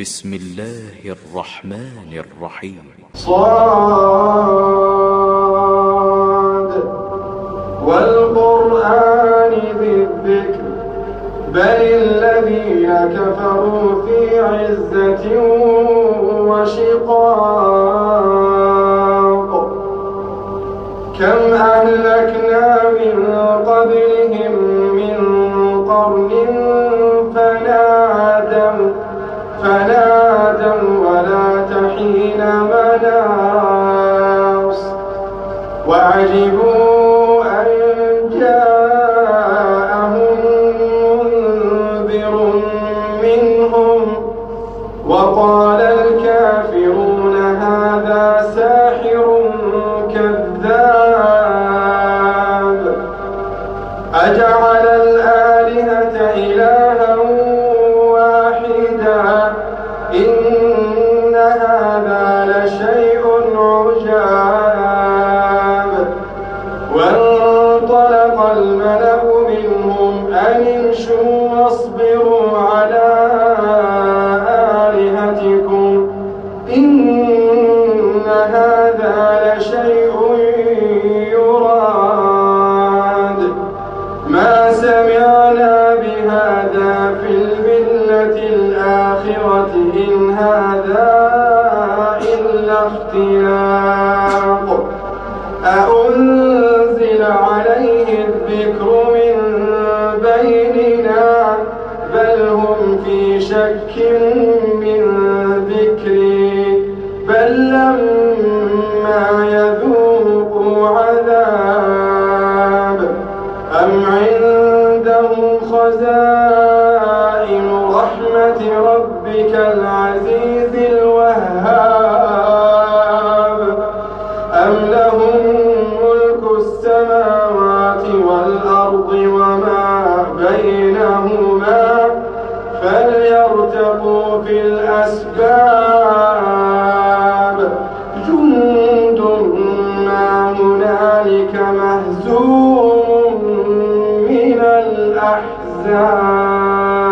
بسم الله الرحمن الرحيم. صاد والقرآن ذي بل الذين كفروا في عزة وشقاق. كم أهلكنا من قبلهم من قرن وعجبوا أن جاءهم على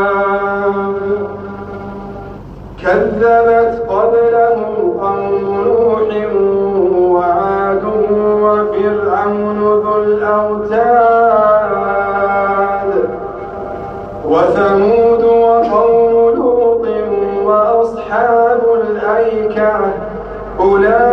الأحزاب كذبت قبلهم قوم نوح وعاد وفرعون ذو الأوتاد وثمود وقوم لوط وأصحاب الأيكة أولئك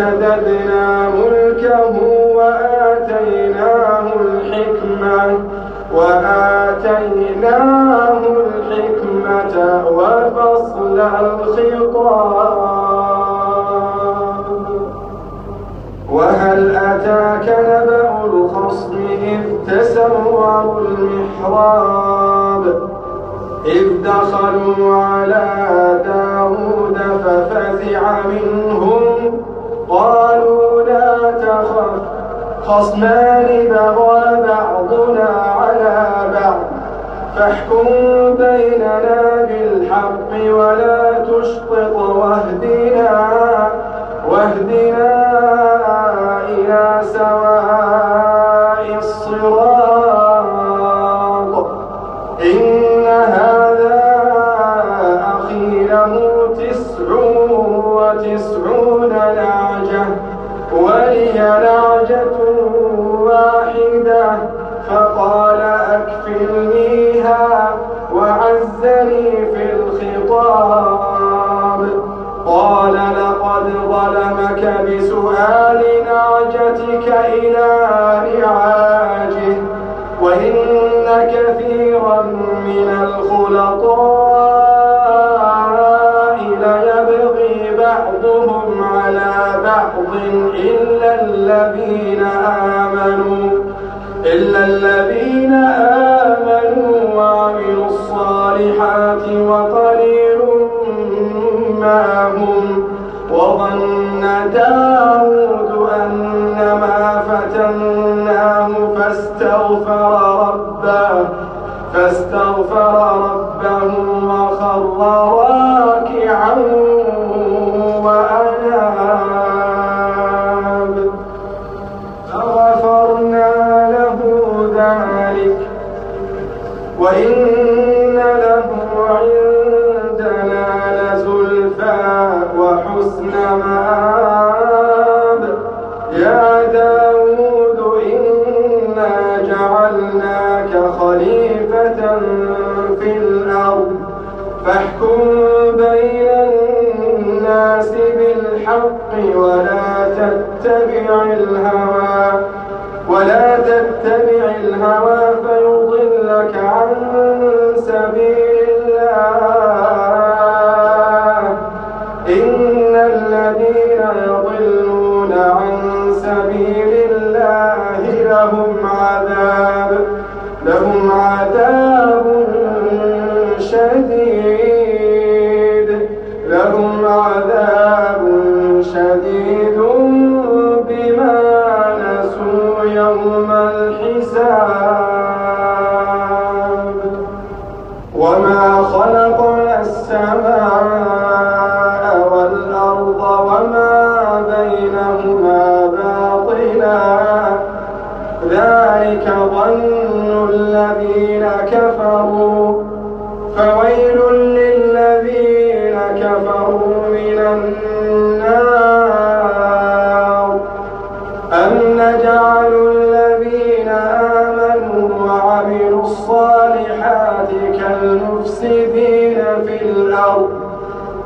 وشددنا ملكه وآتيناه الحكمة وآتيناه الحكمة وفصل الخطاب. وهل أتاك نبأ الخصم إذ تسوروا المحراب؟ إذ دخلوا على داود ففزع منهم خصمان بغى بعضنا على بعض. فاحكم بيننا بالحق ولا تشطط واهدنا واهدنا بسؤال نعجتك إلى رعاجه وإن كثيرا من الخلطاء ليبغي بعضهم على بعض إلا الذين آمنوا إلا الذين فاستغفر ربه وخر راكعا بالحق ولا تتبع الهوى. ولا تتبع الهوى فيضلك عن سبيل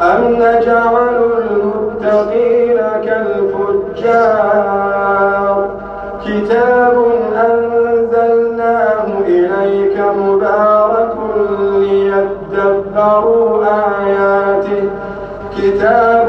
أم نجعل المتقين كالفجار؟ كتاب أنزلناه إليك مبارك ليدبروا آياته. كتاب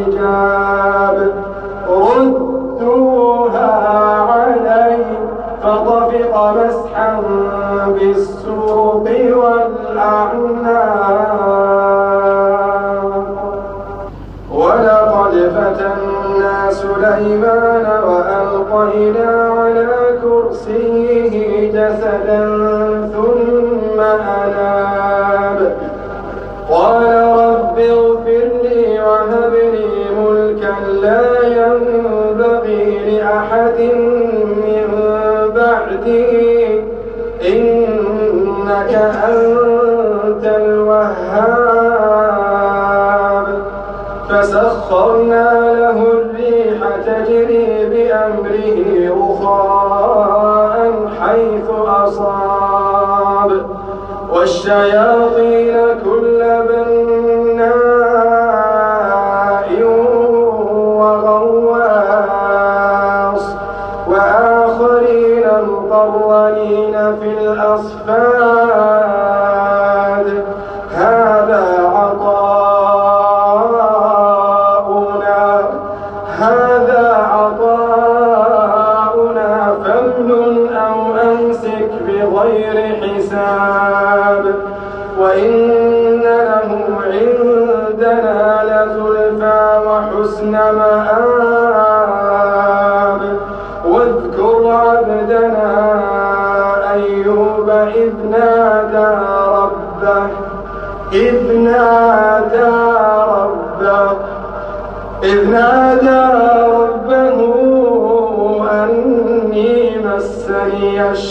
بالحجاب ردوها من بعده إنك أنت الوهاب. فسخرنا له الريح تجري بأمره رخاء حيث أصاب. والشياطين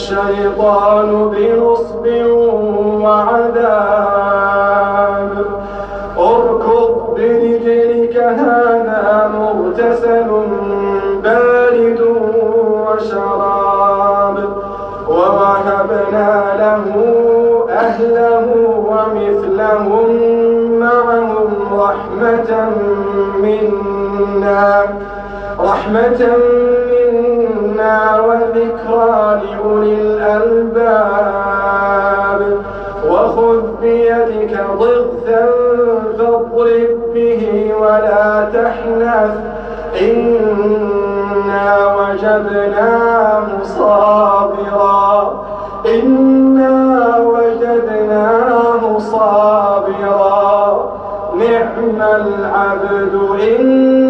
الشيطان بنصب وعذاب. اركض برجلك هذا مغتسل بارد وشراب. ووهبنا له أهله ومثلهم معهم رحمة منا رحمة منا وذكرى لأولي الألباب. وخذ بيدك ضغثا فاضرب به ولا تحنث. إنا وجدناه صابرا إنا وجدناه صابرا نعم العبد إنه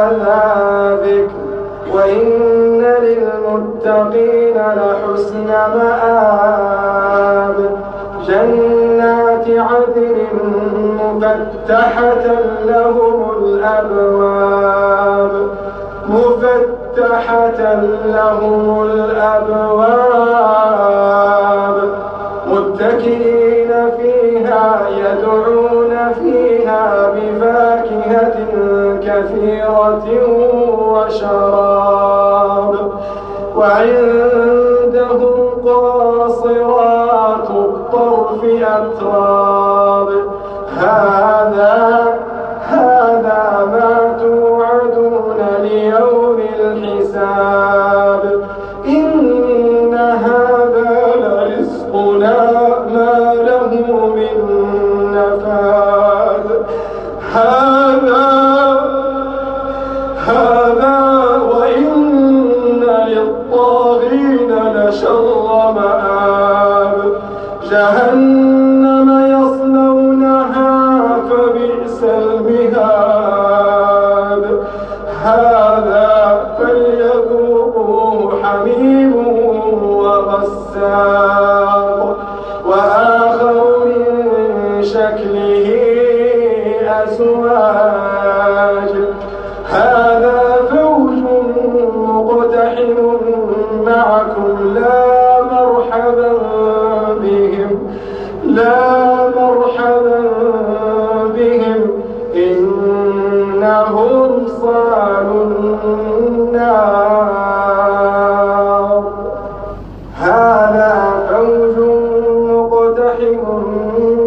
ذكر وإن للمتقين لحسن مآب. جنات عدن مفتحة لهم الأبواب. مفتحة لهم الأبواب. متكئين فيها يدعون فيها بفاكهة كثيرة وشراب وعندهم قاصرات الطرف أتراب. هذا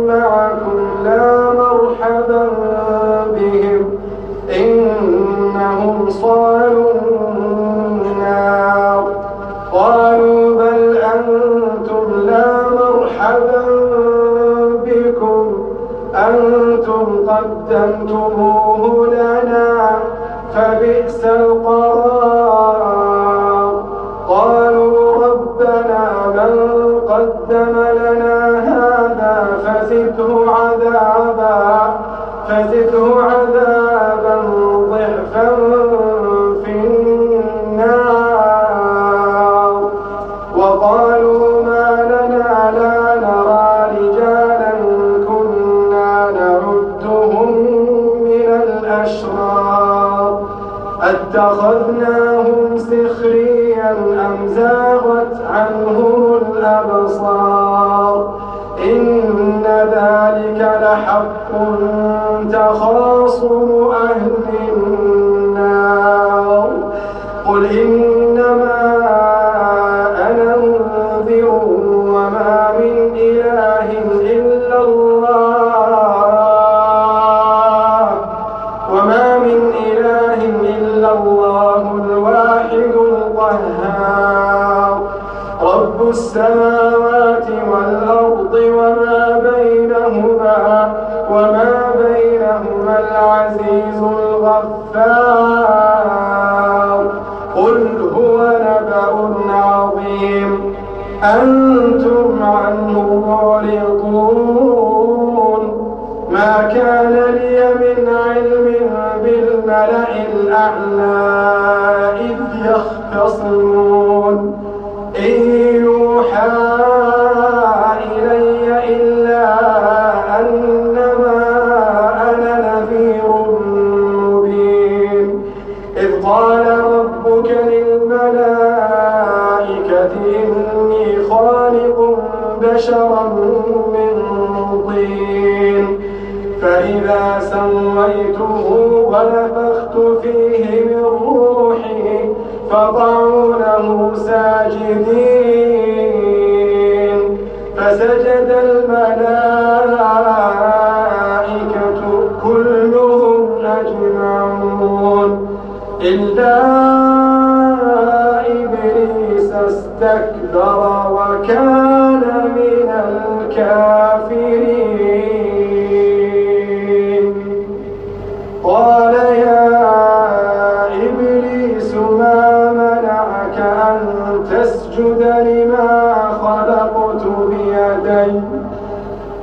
معكم لا مرحبا بهم. إنهم صالوا النار. قالوا بل أنتم لا مرحبا بكم. أنتم قدمتموه أتخذناهم سخريا أم زاغت عنهم الأبصار؟ إن ذلك لحق تخاصم الأعلى إذ يختصمون. إن يوحى إلي إلا أنما أنا نذير مبين. إذ قال ربك للملائكة إني خالق بشرا من طين. فإذا سويته ونفخت فقعوا له ساجدين. فسجد الملائكة كلهم أجمعون. إلا إبليس استكبر وكان من الكافرين.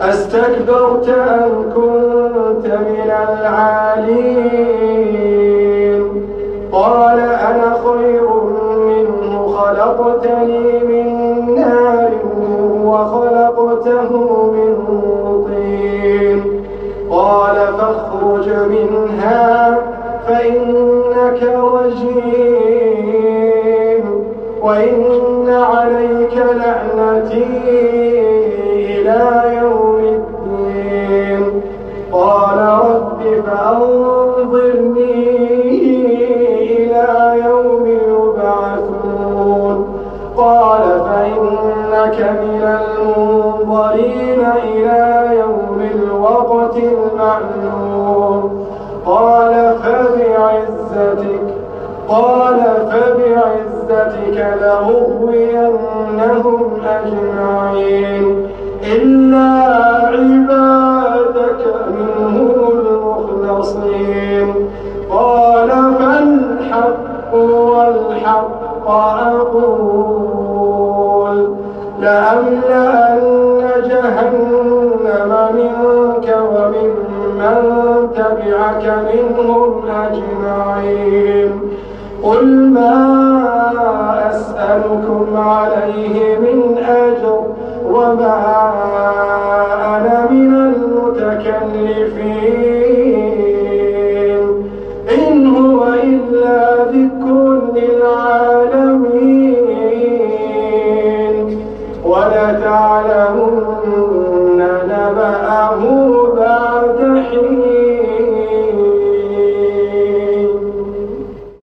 أستكبرت أم كنت من العالين. فإنك من المنظرين إلى يوم الوقت المعلوم. قال فبعزتك قال فبعزتك لأغوينهم أجمعين. إلا تبعك منهم أجمعين. قل ما أسألكم عليه من أجر وما